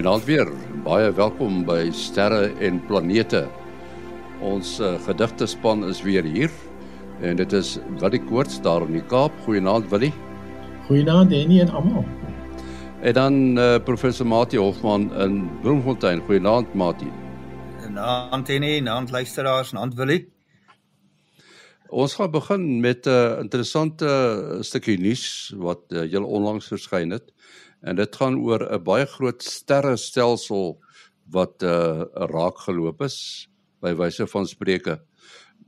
Goeienaand weer. Baie welkom by Sterre en Planete. Ons uh, gedigte span is weer hier en dit is Willie Koorts daar in die Kaap. Goeienaand Willie. Goeienaand Henny en almal. En dan uh, professor Mati Hofman in Bloemfontein. Goeienaand Mati. Goeienaand Henny, naand luisteraars, naand Willie. Ons gaan begin met 'n uh, interessante stukkie nuus wat uh, heel onlangs verskyn het en dit gaan oor 'n baie groot sterrestelsel wat uh raak geloop is by wyse van spreuke.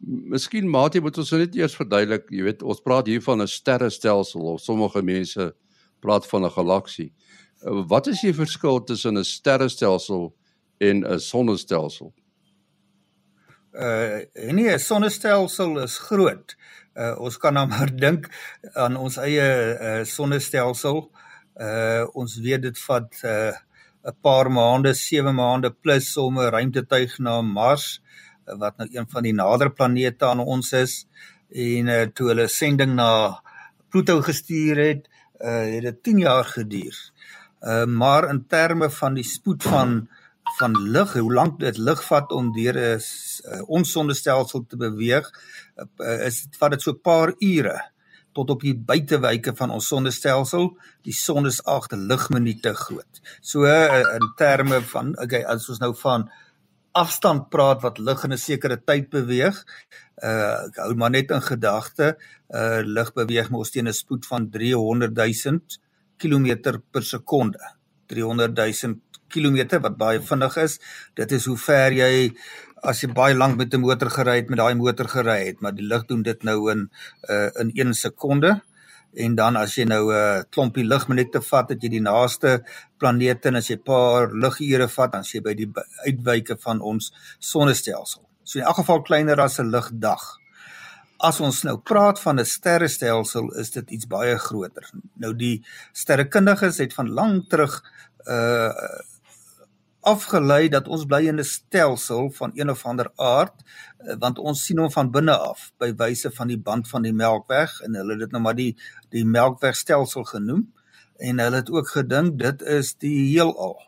Miskien Mati moet ons net eers verduidelik, jy weet, ons praat hier van 'n sterrestelsel of sommige mense praat van 'n galaksie. Uh, wat is die verskil tussen 'n sterrestelsel en 'n sonnestelsel? Uh nee, 'n sonnestelsel is groot. Uh ons kan nou maar dink aan ons eie uh sonnestelsel. Uh Uh ons weet dit vat uh 'n paar maande, 7 maande plus om 'n ruimtetuig na Mars uh, wat nou een van die nader planete aan ons is en uh toe hulle sending na Pluto gestuur het, uh het dit 10 jaar geduur. Uh maar in terme van die spoed van van lig, hoe lank dit lig vat om deur 'n uh, ons sonnestelsel te beweeg, uh, is dit vat dit so 'n paar ure tot op die buitewyke van ons sonnestelsel. Die son is 8 ligminute groot. So uh, in terme van okay, as ons nou van afstand praat wat lig in 'n sekere tyd beweeg, uh ek hou maar net in gedagte, uh lig beweeg mos teen 'n spoed van 300 000 km per sekonde. 300 000 km wat baie vinnig is. Dit is hoe ver jy as jy baie lank met 'n motor gery het met daai motor gery het, maar die lig doen dit nou in uh in 1 sekonde. En dan as jy nou 'n uh, klompie ligminute vat, het jy die naaste planete en as jy 'n paar ligure vat, dan sê jy by die uitwyke van ons sonnestelsel. So in elk geval kleiner as 'n ligdag. As ons nou praat van 'n sterrestelsel, is dit iets baie groter. Nou die sterrekundiges het van lank terug uh afgelei dat ons bly in 'n stelsel van een of ander aard eh, want ons sien hom van binne af by wyse van die band van die Melkweg en hulle het dit nou maar die die Melkwegstelsel genoem en hulle het ook gedink dit is die heelal.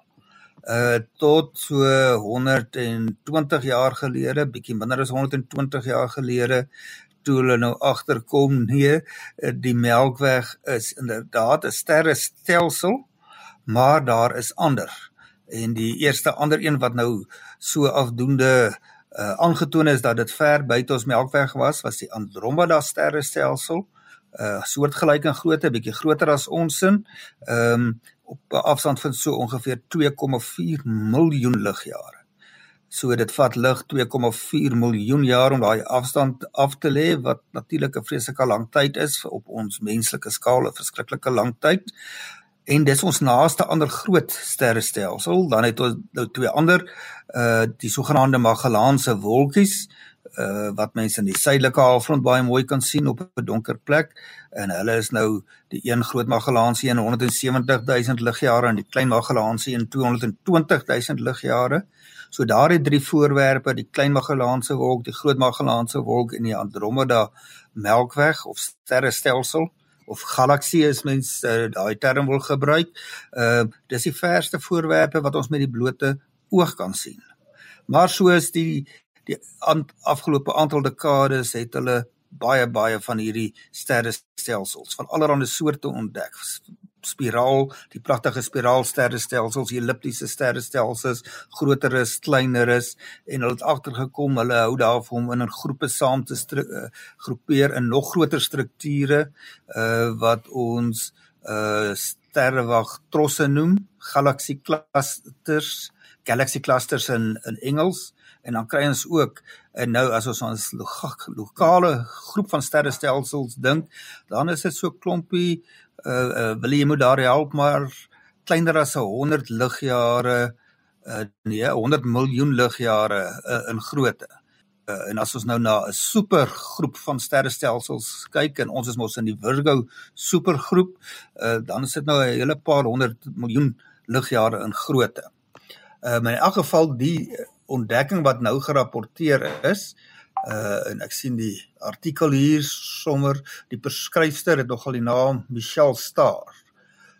Uh tot so 120 jaar gelede, bietjie minder as 120 jaar gelede toe hulle nou agterkom nee, eh, die Melkweg is inderdaad 'n sterrestelsel, maar daar is ander en die eerste ander een wat nou so afdoende uh, aangetoon is dat dit ver buite ons Melkweg was was die Andromeda sterrestelsel uh soortgelyk in grootte bietjie groter as ons sin um op 'n afstand van so ongeveer 2,4 miljoen ligjare. So dit vat lig 2,4 miljoen jaar om daai afstand af te lê wat natuurlik 'n vreeslike lang tyd is op ons menslike skaal 'n verskriklike lang tyd en dis ons naaste ander groot sterrestelsel. Dan het ons nou twee ander uh die sogenaamde Magellaanse wolkies uh wat mense in die suidelike halfrond baie mooi kan sien op 'n donker plek. En hulle is nou die een groot Magellaanse in 170 000 ligjare en die klein Magellaanse in 220 000 ligjare. So daar het drie voorwerpe, die klein Magellaanse wolk, die groot Magellaanse wolk en die Andromeda Melkweg of sterrestelsel of galaksie as mens uh, daai term wil gebruik. Uh dis die verste voorwerpe wat ons met die blote oog kan sien. Maar soos die die afgelope aantal dekades het hulle baie baie van hierdie sterrestelsels van allerlei soorte ontdek spiraal, die pragtige spiraalsterrestelsels, elliptiese sterrestelsels, groter is, kleiner is en hulle het agtergekom hulle hou daarvan om in 'n groepe saam te uh, groepeer in nog groter strukture uh wat ons uh sterrewag trosse noem, galaxy clusters, galaxy clusters in in Engels en dan kry ons ook en nou as ons ons lokale groep van sterrestelsels dink, dan is dit so klompie uh, uh wil jy moet daar help maar kleiner as 100 ligjare uh nee 100 miljoen ligjare uh, in grootte. Uh, en as ons nou na 'n supergroep van sterrestelsels kyk en ons is mos in die Virgo supergroep, uh dan is dit nou 'n hele paar honderd miljoen ligjare in grootte. Uh maar in elk geval die ontdekking wat nou gerapporteer is, uh uh en ek sien die artikel hier sommer die beskryfster het nogal die naam Michelle Star.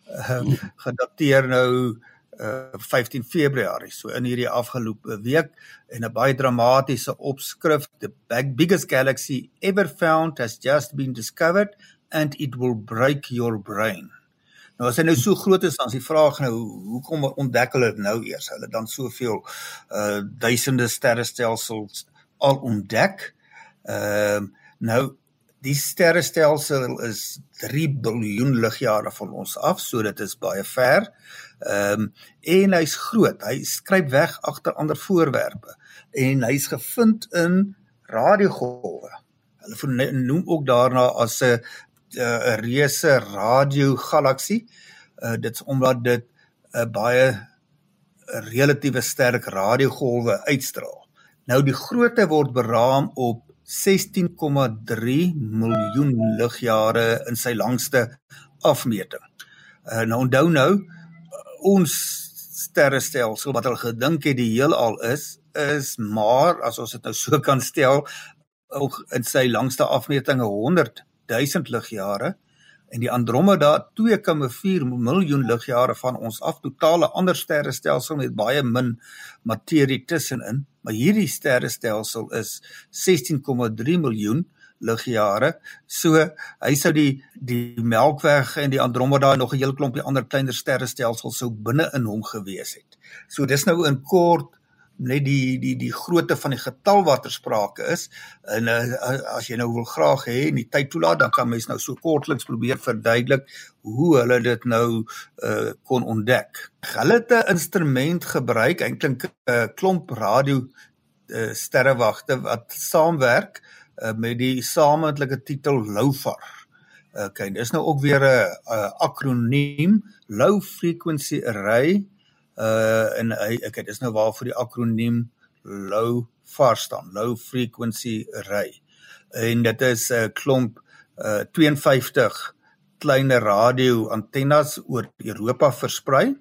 Uh, gedateer nou uh 15 Februarie so in hierdie afgelope week en 'n baie dramatiese opskrif the biggest galaxy ever found has just been discovered and it will break your brain. Nou as hy nou so groot is dan is die vraag nou hoekom ontdek hulle dit nou eers? Hulle dan soveel uh duisende sterrestelsels al ontdek. Ehm uh, nou die sterrestelsel is 3 biljoen ligjare van ons af, so dit is baie ver. Ehm um, en hy's groot. Hy skryp weg agter ander voorwerpe en hy's gevind in radiogolwe. Hulle noem ook daarna as 'n 'n reuse radiogalaksie. Uh dit's omdat dit 'n baie relatiewe sterk radiogolwe uitstraal. Nou die grootte word beraam op 16,3 miljoen ligjare in sy langste afmeting. Uh nou onthou nou ons sterrestelsel wat hulle gedink het die heelal is is maar as ons dit nou so kan stel in sy langste afmeting 100 000 ligjare en die Andromeda 2,4 miljoen ligjare van ons af totale ander sterrestelsel met baie min materie tussenin maar hierdie sterrestelsel is 16,3 miljoen ligjare. So hy sou die die Melkweg en die Andromeda en nog 'n hele klompie ander kleiner sterrestelsels sou binne in hom gewees het. So dis nou in kort net die die die grootte van die getal wat ter sprake is en uh, as jy nou wil graag hê in die tyd toelaat dan kan mens nou so kortliks probeer verduidelik hoe hulle dit nou uh, kon ontdek. Hulle het 'n instrument gebruik, eintlik 'n uh, klomp radio uh, sterrewagte wat saamwerk uh, met die sameentlike titel LOFAR. Okay, dis nou ook weer 'n akroniem, Low Frequency Array. Uh en hy okay, dis nou waarvoor die akroniem LOFAR staan, Low Frequency Array. En dit is 'n klomp uh 52 kleiner radio antennes oor Europa versprei.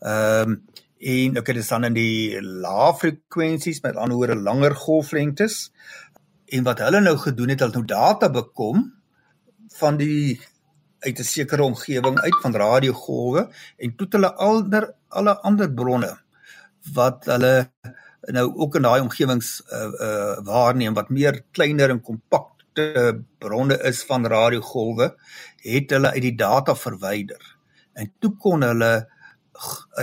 Ehm um, en okay, dit staan in die lae frekwensies met ander woorde langer golflengtes. En wat hulle nou gedoen het, hulle nou data bekom van die uit 'n sekere omgewing uit van radiogolwe en toe hulle ander alle ander bronne wat hulle nou ook in daai omgewings uh, uh waarneem wat meer kleiner en kompakte bronne is van radiogolwe het hulle uit die data verwyder. En toe kon hulle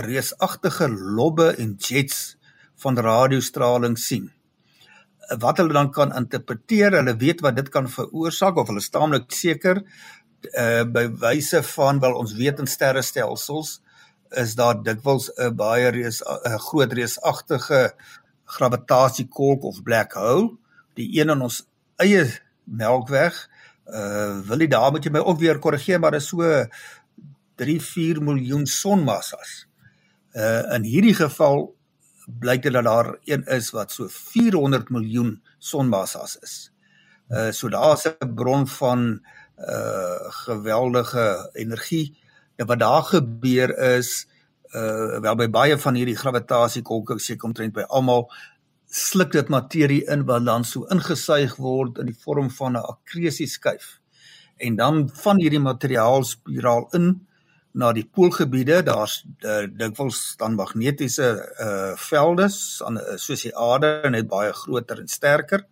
reusagtige lobbe en jets van radiostraling sien. Wat hulle dan kan interpreteer, hulle weet wat dit kan veroorsaak of hulle staamlik seker uh by wyse van wel ons weet in sterrestelsels is daar dikwels 'n baie reus 'n groot reusagtige gravitasiekolk of black hole, die een in ons eie Melkweg. Uh wil jy daar moet jy my ook weer korrigeer, maar dit is so 3-4 miljoen sonmassas. Uh in hierdie geval blyk dit dat daar een is wat so 400 miljoen sonmassas is. Uh so daar's 'n bron van uh geweldige energie. En wat daar gebeur is uh wel by baie van hierdie gravitasiekolke seker omtrent by almal sluk dit materie in wat dan so ingesuig word in die vorm van 'n akresieskyf. En dan van hierdie materiaal spiraal in na die poolgebiede, daar's uh, dikwels dan magnetiese uh velde soos die aarde net baie groter en sterker.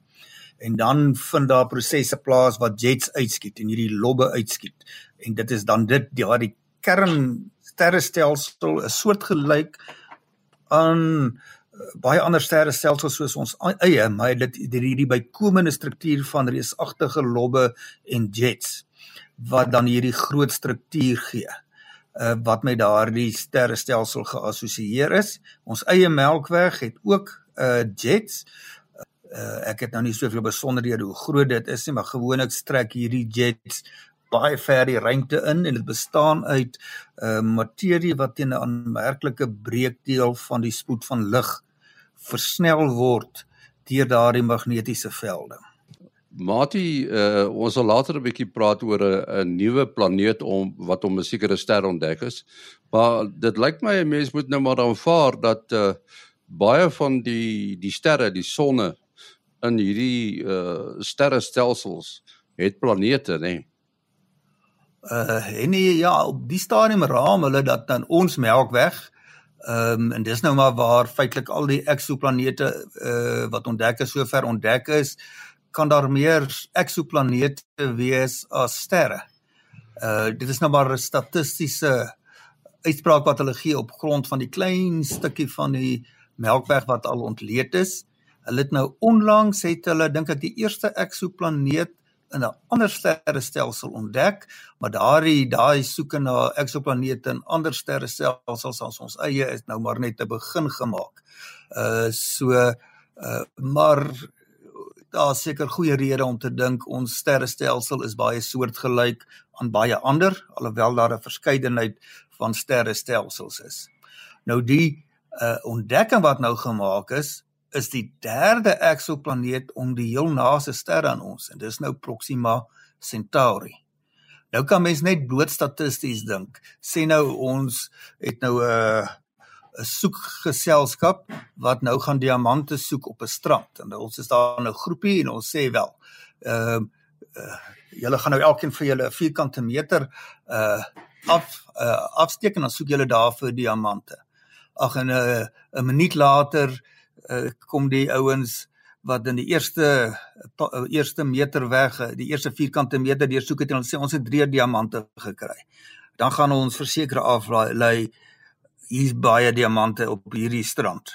En dan vind daar prosesse plaas wat jets uitskiet en hierdie lobbe uitskiet. En dit is dan dit ja die kern sterrestelsel 'n soort gelyk aan uh, baie ander sterrestelsels soos ons eie, maar dit hierdie bykomende struktuur van reusagtige lobbe en jets wat dan hierdie groot struktuur gee uh, wat met daardie sterrestelsel geassosieer is. Ons eie Melkweg het ook uh jets. Uh, ek het nou nie soveel besonderhede hoe groot dit is nie, maar gewoonlik strek hierdie jets baie ver die ruimte in en dit bestaan uit uh materie wat teen 'n aanmerklike breekdeel van die spoed van lig versnel word deur daardie magnetiese velde. Mati, uh, ons sal later 'n bietjie praat oor 'n nuwe planeet om wat om 'n sekere ster ontdek is. Maar dit lyk my 'n mens moet nou maar aanvaar dat uh, baie van die die sterre, die sonne in hierdie uh, sterrestelsels het planete, nê? Nee. Uh en nee, ja, op die stadium raam hulle dat dan ons Melkweg Ehm um, en dis nou maar waar feitelik al die eksoplanete uh wat ontdek is sover ontdek is, kan daar meer eksoplanete wees as sterre. Uh dit is nou maar 'n statistiese uitspraak wat hulle gee op grond van die klein stukkie van die Melkweg wat al ontleed is. Hulle het nou onlangs het hulle dink ek die eerste eksoplaneet in 'n ander sterrestelsel ontdek, maar daardie daai soeke na eksoplanete in ander sterrestelsels as ons eie is nou maar net te begin gemaak. Uh so uh maar daar seker goeie redes om te dink ons sterrestelsel is baie soortgelyk aan baie ander alhoewel daar 'n verskeidenheid van sterrestelsels is. Nou die uh ontdekking wat nou gemaak is is die derde eksoplaneet om die heel naaste ster aan ons en dis nou Proxima Centauri. Nou kan mens net bloot statisties dink. Sê nou ons het nou 'n uh, 'n soekgeselskap wat nou gaan diamante soek op 'n strand en ons is daar 'n groepie en ons sê wel ehm uh, uh, julle gaan nou elkeen vir julle 'n vierkante meter uh af uh, afsteek en dan soek julle daar vir diamante. Ag en 'n uh, 'n minuut later uh, kom die ouens wat in die eerste uh, eerste meter weg, die eerste vierkante meter deursoek het en hulle sê ons het drie diamante gekry. Dan gaan ons verseker aflei hier's baie diamante op hierdie strand.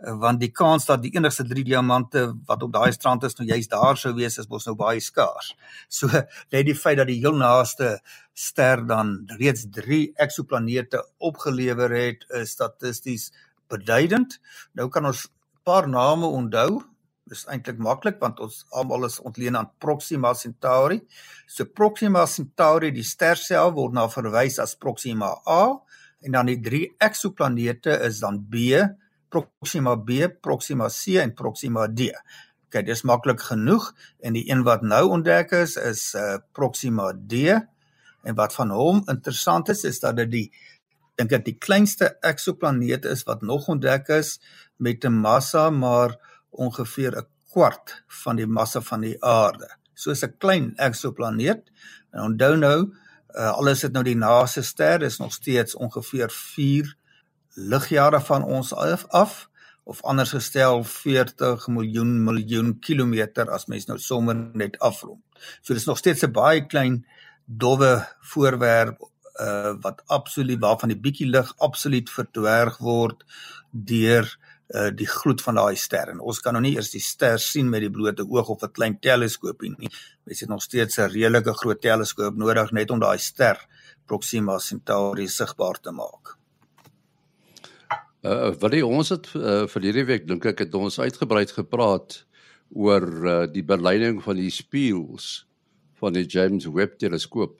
Uh, want die kans dat die enigste drie diamante wat op daai strand is nou juist daar sou wees is mos nou baie skaars. So net die feit dat die heel naaste ster dan reeds 3 eksoplanete opgelewer het, is statisties beduidend. Nou kan ons paar name onthou. Dis eintlik maklik want ons almal is ontleen aan Proxima Centauri. So Proxima Centauri, die ster self word na verwys as Proxima A en dan die drie eksoplanete is dan B, Proxima B, Proxima C en Proxima D. OK, dis maklik genoeg en die een wat nou ontdek is is uh, Proxima D en wat van hom interessant is is dat dit die dink ek die kleinste eksoplaneet is wat nog ontdek is met 'n massa maar ongeveer 'n kwart van die massa van die aarde. So 'n klein eksoplaneet. En onthou nou, uh, al is dit nou die naaste ster is nog steeds ongeveer 4 ligjare van ons af, af of anders gestel 40 miljoen miljoen kilometer as mens nou sommer net afrond. So dis nog steeds 'n baie klein dowwe voorwerp uh wat absoluut waarvan die bietjie lig absoluut verdwerg word deur uh die gloed van daai ster. En ons kan nou nie eers die ster sien met die blote oog of 'n klein teleskoopie nie. Mens het nog steeds 'n redelike groot teleskoop nodig net om daai ster Proxima Centauri sigbaar te maak. Uh wat die ons het uh, vir hierdie week dink ek het ons uitgebreid gepraat oor uh, die beleiding van die spieëls van die James Webb teleskoop.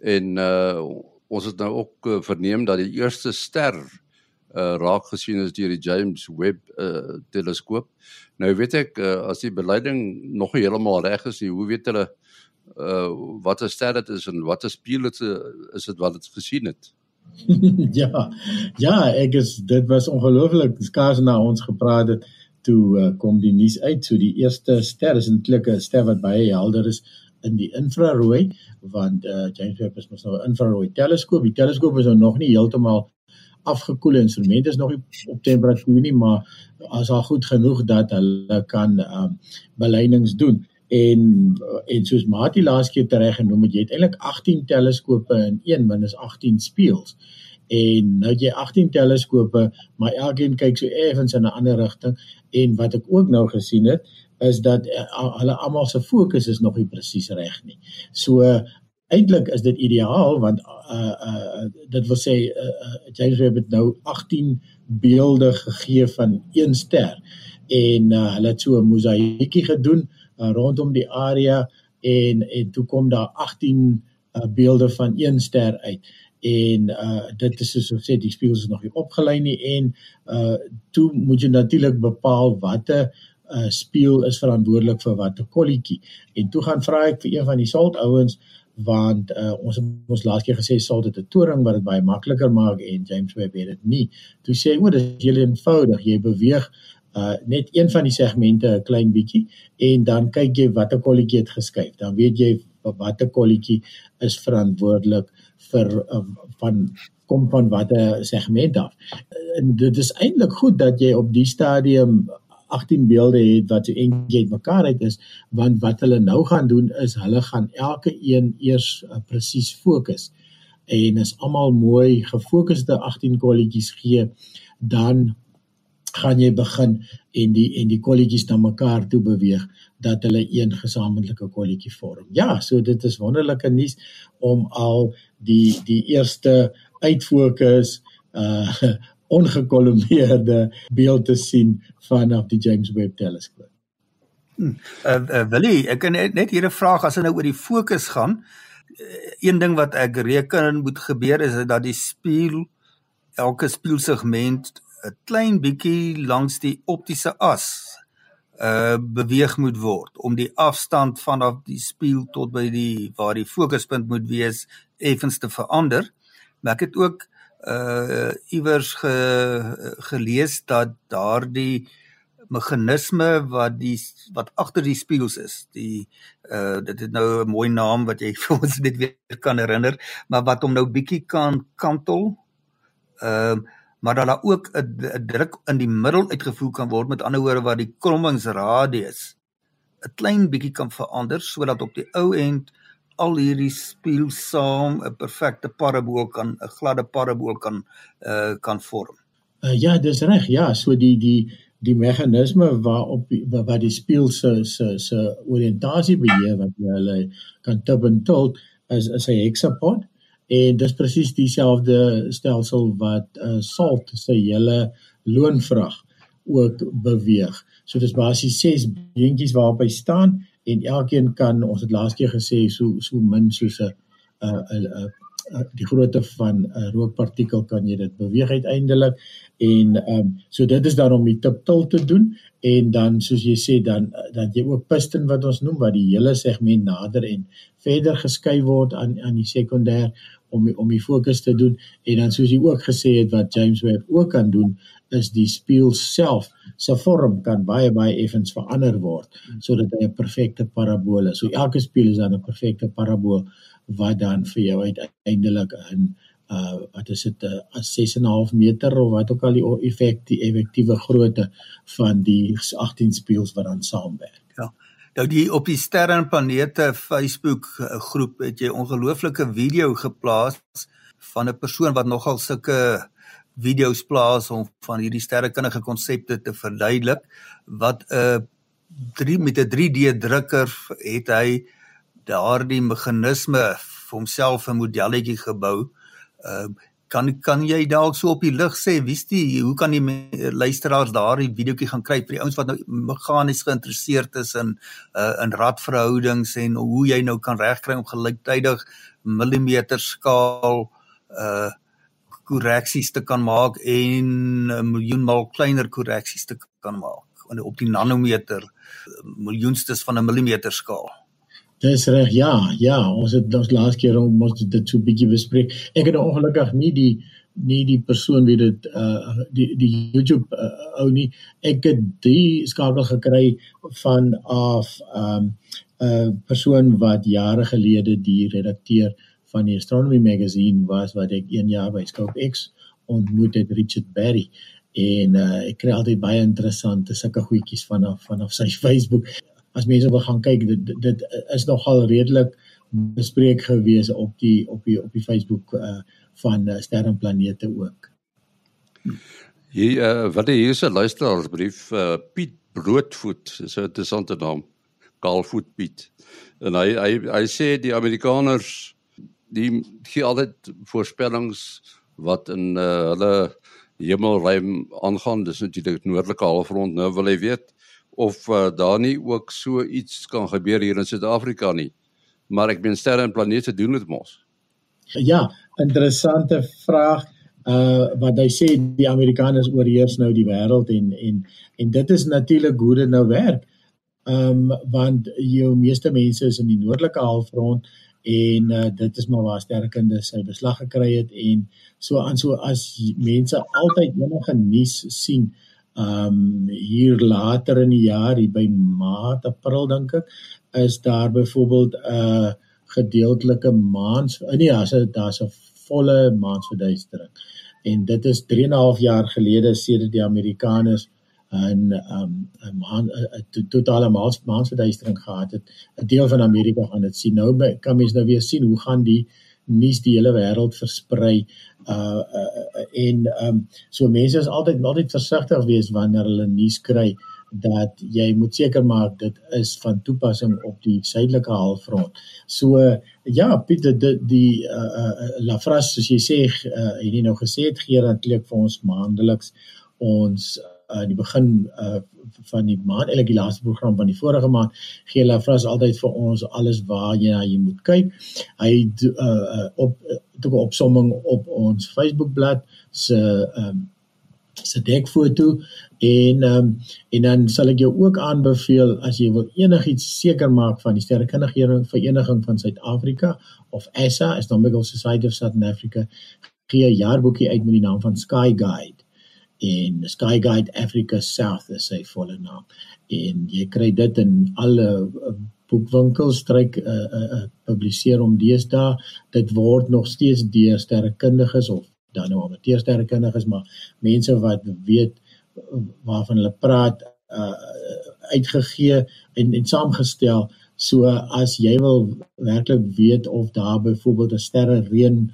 En uh ons het nou ook uh, verneem dat die eerste ster uh raak gesien is deur die James Webb uh teleskoop. Nou weet ek uh, as die beleiding nog nie heeltemal reg is nie, hoe weet hulle uh wat 'n ster dit is en wat 'n spieël dit is dit wat dit gesien het? ja. Ja, ek is dit was ongelooflik skaars na ons gepraat het toe uh, kom die nuus uit so die eerste ster is eintlik 'n ster wat baie helder is in die infrarooi want uh, James Webb is mos nou 'n infrarooi teleskoop. Die teleskoop is nou nog nie heeltemal afgekoelde instrumente is nog nie op temperatuur nie, maar as al goed genoeg dat hulle kan um, beleidings doen. En en soos Mati laas keer tereg genoem het jy het eintlik 18 teleskope in een min is 18 spieëls en nou jy 18 teleskope maar elkeen kyk so effens in 'n ander rigting. En wat ek ook nou gesien het is dat uh, hulle almal se fokus is nog nie presies reg nie. So uh, eintlik is dit ideaal want uh, uh dit wil sê uh, uh, James Webb het nou 18 beelde gegee van een ster. En uh, hulle het so 'n mosaïekie gedoen uh, rondom die area en en toe kom daar 18 uh, beelde van een ster uit. En uh dit is soos ek sê die spieëls is nog nie opgelei nie en uh toe moet jy natuurlik bepaal watter uh spieël is verantwoordelik vir watter kolletjie. En toe gaan vra ek vir een van die salt ouens want uh, ons ons laas keer gesê sal dit 'n toring wat dit baie makliker maak en James Webb het dit nie. Toe sê hy o, dit is heel eenvoudig. Jy beweeg uh net een van die segmente 'n klein bietjie en dan kyk jy watter kolletjie het geskuif. Dan weet jy watter kolletjie is verantwoordelik vir um, van kom van watter segment af. En dit is eintlik goed dat jy op die stadium 18 beelde het wat so eentjie mekaar uit is want wat hulle nou gaan doen is hulle gaan elke een eers uh, presies fokus en is almal mooi gefokusde 18 kolletjies gee dan gaan jy begin en die en die kolletjies na mekaar toe beweeg dat hulle een gesamentlike kolletjie vorm. Ja, so dit is wonderlike nuus om al die die eerste uitfokus uh ongekolombeerde beeld te sien vanaf die James Webb teleskoop. Hmm. Uh, uh Willie, ek kan net, net hier 'n vraag as dit nou oor die fokus gaan. Uh, een ding wat ek reken moet gebeur is dat die spieël elke spieelsegment 'n klein bietjie langs die optiese as uh beweeg moet word om die afstand vanaf die spieël tot by die waar die fokuspunt moet wees effens te verander. Maar ek het ook uh iewers ge, gelees dat daardie meganisme wat die wat agter die spieëls is die uh dit het nou 'n mooi naam wat jy vir ons net weer kan herinner maar wat hom nou bietjie kan kantel ehm uh, maar dat daar ook 'n druk in die middel uitgevoer kan word met ander woorde waar die krommingsradius 'n klein bietjie kan verander sodat op die ou end al hierdie spieël saam 'n perfekte parabool kan 'n gladde parabool kan uh kan vorm. Uh, ja, dis reg. Ja, so die die die meganisme waarop wat die spieël se se se oriëntasie beheer wat hulle kan tip en tilt is is 'n hexapod en dis presies dieselfde stelsel wat uh salt se hele loonvrag ook beweeg. So dis basies ses beentjies waarop hy staan en elkeen kan ons het laas keer gesê so so min soos 'n 'n 'n die grootte van 'n rookpartikel kan jy dit beweeg uiteindelik en ehm um, so dit is dan om die tiptil te doen en dan soos jy sê dan dat jy ook piston wat ons noem wat die hele segment nader en verder geskei word aan aan die sekondêr om om die fokus te doen. En dan soos jy ook gesê het wat James Webb ook kan doen is die spieël self se vorm kan baie baie effens verander word sodat hy 'n perfekte parabool is. So elke spieël is dan 'n perfekte parabool wat dan vir jou uiteindelik in uh wat is dit 'n uh, 6.5 meter of wat ook al die effek die effektiewe grootte van die 18 spieëls wat dan saamwerk. Ja. Nou die op die sterre en planete Facebook groep het jy ongelooflike video geplaas van 'n persoon wat nogal sulke video's plaas om van hierdie sterrekundige konsepte te verduidelik wat 'n uh, 3 met 'n 3D drukker het hy daardie meganisme vir homself 'n modelletjie gebou. Uh kan kan jy dalk so op die lig sê wie's die hoe kan die luisteraars daardie videoetjie gaan kry vir die ouens wat nou meganies geïnteresseerd is in uh in radverhoudings en hoe jy nou kan regkry om gelyktydig millimeter skaal uh korreksies te kan maak en 'n miljoen maal kleiner korreksies te kan maak op die nanometer miljoenstes van 'n millimeter skaal. Dis reg, ja, ja, ons het ons laas keer ons dit so 'n bietjie bespreek. ek het ongelukkig nie die nie die persoon wie dit uh die die YouTube uh, ou nie. Ek het die skakel gekry van af um, 'n uh, persoon wat jare gelede die redakteur van die Astronomy Magazine was wat ek 1 jaar by Scope X ontmoet het Richard Berry en uh, ek kry altyd baie interessante sulke goedjies vanaf vanaf sy Facebook. As mense wil gaan kyk, dit dit is nogal redelik bespreek gewees op die op die op die Facebook uh, van uh, sterre en planete ook. Hier uh, wat hier is 'n luisteraarsbrief uh, Piet Broodvoet, is 'n interessante naam. Kaalvoet Piet. En hy hy hy sê die Amerikaners die gee altyd voorspellings wat in uh, hulle hemelruim aangaan. Dis natuurlik noordelike halfrond. Nou wil hy weet of uh, daar nie ook so iets kan gebeur hier in Suid-Afrika nie. Maar ek meen sterre en planete doen dit mos. Ja, interessante vraag. Uh wat hy sê die Amerikaners oorheers nou die wêreld en en en dit is natuurlik hoe dit nou werk. Ehm um, want jou meeste mense is in die noordelike halfrond en uh, dit is maar waar sterkende sy beslag gekry het en so aan so as mense altyd enige nuus sien um hier later in die jaar hier by maart april dink ek is daar byvoorbeeld 'n uh, gedeeltelike maans nee as dit daar's 'n volle maansverduistering. En dit is 3 en 'n half jaar gelede sedert die Amerikaners 'n um 'n maan 'n totale maans maansverduistering gehad het. 'n Deel van Amerika gaan dit sien. Nou kan mens nou weer sien hoe gaan die nuus die hele wêreld versprei uh, uh en um so mense is altyd altyd versigtig wees wanneer hulle nuus kry dat jy moet seker maak dit is van toepassing op die suidelike halfrond. So ja, Pieter die, die uh, uh Lafras soos jy sê uh, jy nou gesê het gee dan klink vir ons maandeliks ons uh die begin uh van die maand eintlik die laaste program van die vorige maand gee Lafras altyd vir ons alles waar jy na jy moet kyk. Hy uh, op toe uh, opsomming op ons Facebookblad se um se dekfoto en um, en dan sal ek jou ook aanbeveel as jy wil enigiets seker maak van die sterrekundige vereniging van Suid-Afrika of ESA, Astronomical Society of Southern Africa, gee 'n jaarboekie uit met die naam van Sky Guide en Sky Guide Africa South is sy volle naam. En jy kry dit in alle uh, boekwinkels stryk uh, uh, uh, publiseer om deesdae dit word nog steeds deur sterrekundiges of dan nou amateursterrekundiges maar mense wat weet waarvan hulle praat uh, uitgegee en en saamgestel so as jy wil werklik weet of daar byvoorbeeld 'n sterre reën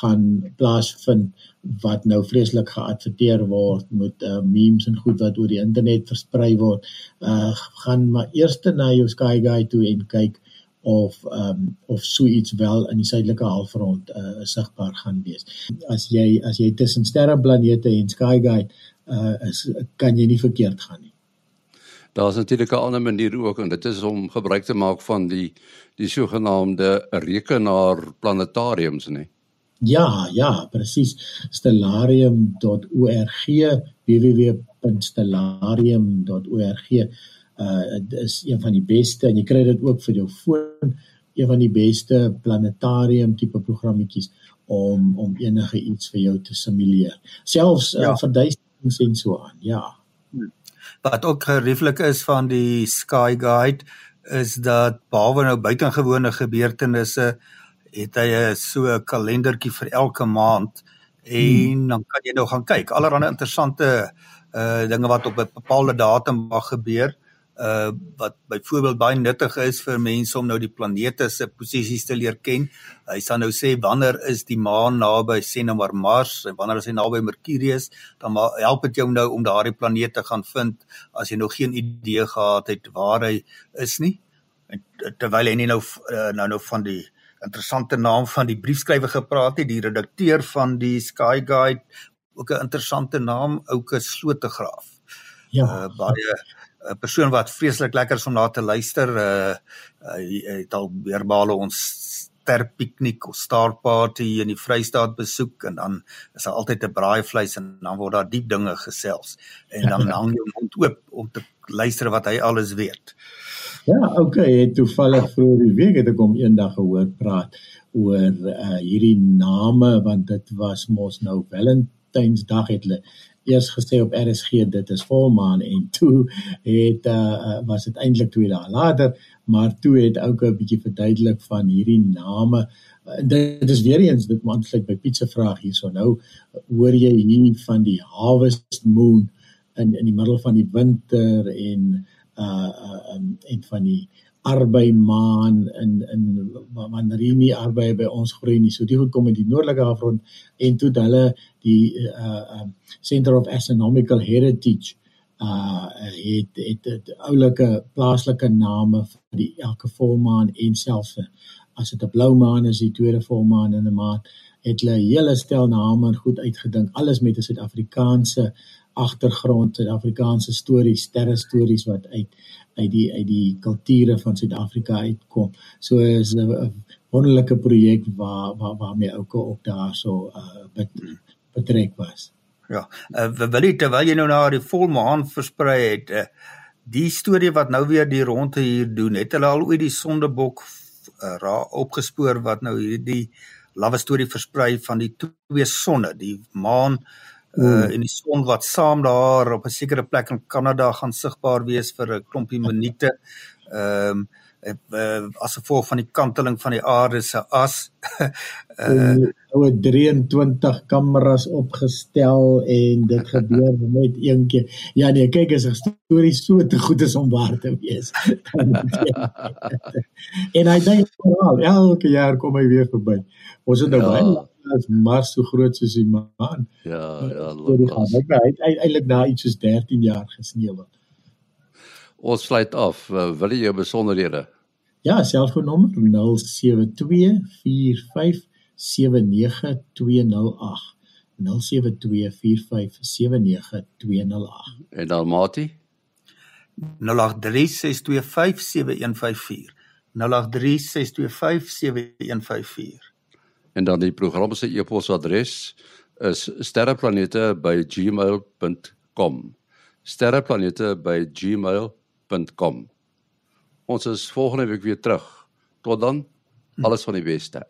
gaan plaasvind wat nou vreeslik geadverteer word met uh, memes en goed wat oor die internet versprei word uh, gaan maar eers na jou sky guide toe en kyk of um, of so iets wel in die suidelike halfrond uh, sigbaar gaan wees. As jy as jy tussen sterreplanete en sky guide uh, is kan jy nie verkeerd gaan nie. Daar's natuurlik 'n ander manier ook en dit is om gebruik te maak van die die sogenaamde rekenaar planetariums, nê. Ja, ja, presies. stellarium.org www.stellarium.org uh is een van die beste en jy kry dit ook vir jou foon een van die beste planetarium tipe programmetjies om om enige iets vir jou te simuleer selfs uh, ja. uh, verduisterings en so aan ja wat ook gerieflik is van die sky guide is dat behalwe nou buitengewone gebeurtenisse het hy 'n so 'n kalendertjie vir elke maand en hmm. dan kan jy nou gaan kyk allerlei interessante uh dinge wat op 'n bepaalde datum mag gebeur uh wat byvoorbeeld baie nuttig is vir mense om nou die planete se posisies te leer ken. Hy sal nou sê wanneer is die maan naby sê nou maar Mars en wanneer is hy naby Mercurius, dan help dit jou nou om daardie planete gaan vind as jy nog geen idee gehad het waar hy is nie. En terwyl hy nie nou uh, nou nou van die interessante naam van die briefskrywer gepraat het, die redakteur van die Sky Guide, ook 'n interessante naam, Ouke Slotegraaf. Ja, uh, baie 'n persoon wat vreeslik lekker is om na te luister. Uh hy het al weerbale ons ster piknik of star party in die Vrystaat besoek en dan is daar altyd 'n braaivleis en dan word daar diep dinge gesels en dan hang jy mond oop om te luister wat hy alles weet. Ja, okay, het toevallig vroeër die week het ek hom eendag gehoor praat oor uh hierdie name want dit was mos nou Valentynsdag het hulle eers gesê op RSG dit is volmaan en toe het uh, was dit eintlik twee dae later maar toe het ook 'n bietjie verduidelik van hierdie name. Dit is weer eens dit eintlik by Piet se vraag hierso nou hoor jy hier van die harvest moon in in die middel van die winter en uh, uh um, en van die arbeimaan in in wanneer hier nie arbei by ons groei nie. So dit goed kom in die noordelike halfrond en toe hulle die uh um Center of Astronomical Heritage uh het het dit oulike plaaslike name vir die elke volmaan en selfs as dit 'n blou maan is, die tweede volmaan in 'n maand, het hulle 'n hele stel name goed uitgedink, alles met 'n Suid-Afrikaanse agtergrond, Suid-Afrikaanse stories, sterre stories wat uit uit die uit die kulture van Suid-Afrika uitkom. So is 'n wonderlike projek waar waar waarmee ouke ook daarso uh bet, betrek was. Ja, uh, wil jy terwyl jy nou na die volmaan versprei het, uh, die storie wat nou weer die ronde hier doen, het hulle al ooit die sondebok uh, ra opgespoor wat nou hierdie lawwe storie versprei van die twee sonne, die maan uh en die son wat saam daar op 'n sekere plek in Kanada gaan sigbaar wees vir 'n klompie minute. Ehm um, uh, as gevolg van die kanteling van die aarde se as uh oor 23 kameras opgestel en dit gebeur net een keer. Ja nee, kyk as 'n storie so te goed is om waar te wees. en hy dink veral elke jaar kom hy weer verby. Ons het nou ja. baie as Mars so groot soos die maan. Ja, ja, loop. Hy het eintlik na iets soos 13 jaar gesneeu. Ons sluit af. Wil jy jou besonderhede? Ja, selfoonnommer 0724579208. 0724579208. En dan Mati 0836257154. 0836257154. En dan die program se e-posadres is sterreplanete@gmail.com. sterreplanete@gmail.com. Ons is volgende week weer terug. Tot dan, alles van die beste.